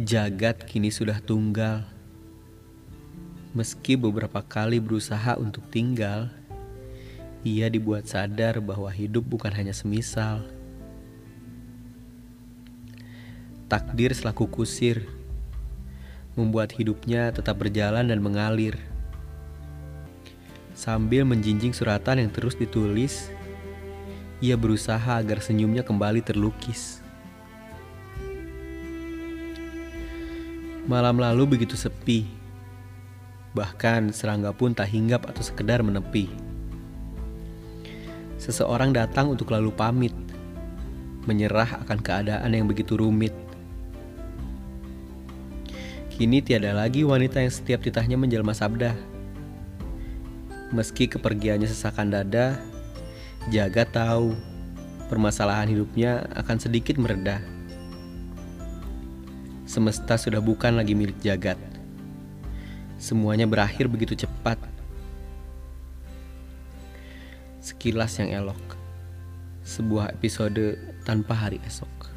Jagat kini sudah tunggal. Meski beberapa kali berusaha untuk tinggal, ia dibuat sadar bahwa hidup bukan hanya semisal. Takdir selaku kusir, membuat hidupnya tetap berjalan dan mengalir. Sambil menjinjing suratan yang terus ditulis, ia berusaha agar senyumnya kembali terlukis. Malam lalu begitu sepi. Bahkan serangga pun tak hinggap atau sekedar menepi. Seseorang datang untuk lalu pamit, menyerah akan keadaan yang begitu rumit. Kini tiada lagi wanita yang setiap titahnya menjelma sabda. Meski kepergiannya sesakan dada, jaga tahu permasalahan hidupnya akan sedikit meredah semesta sudah bukan lagi milik jagat. Semuanya berakhir begitu cepat. Sekilas yang elok, sebuah episode tanpa hari esok.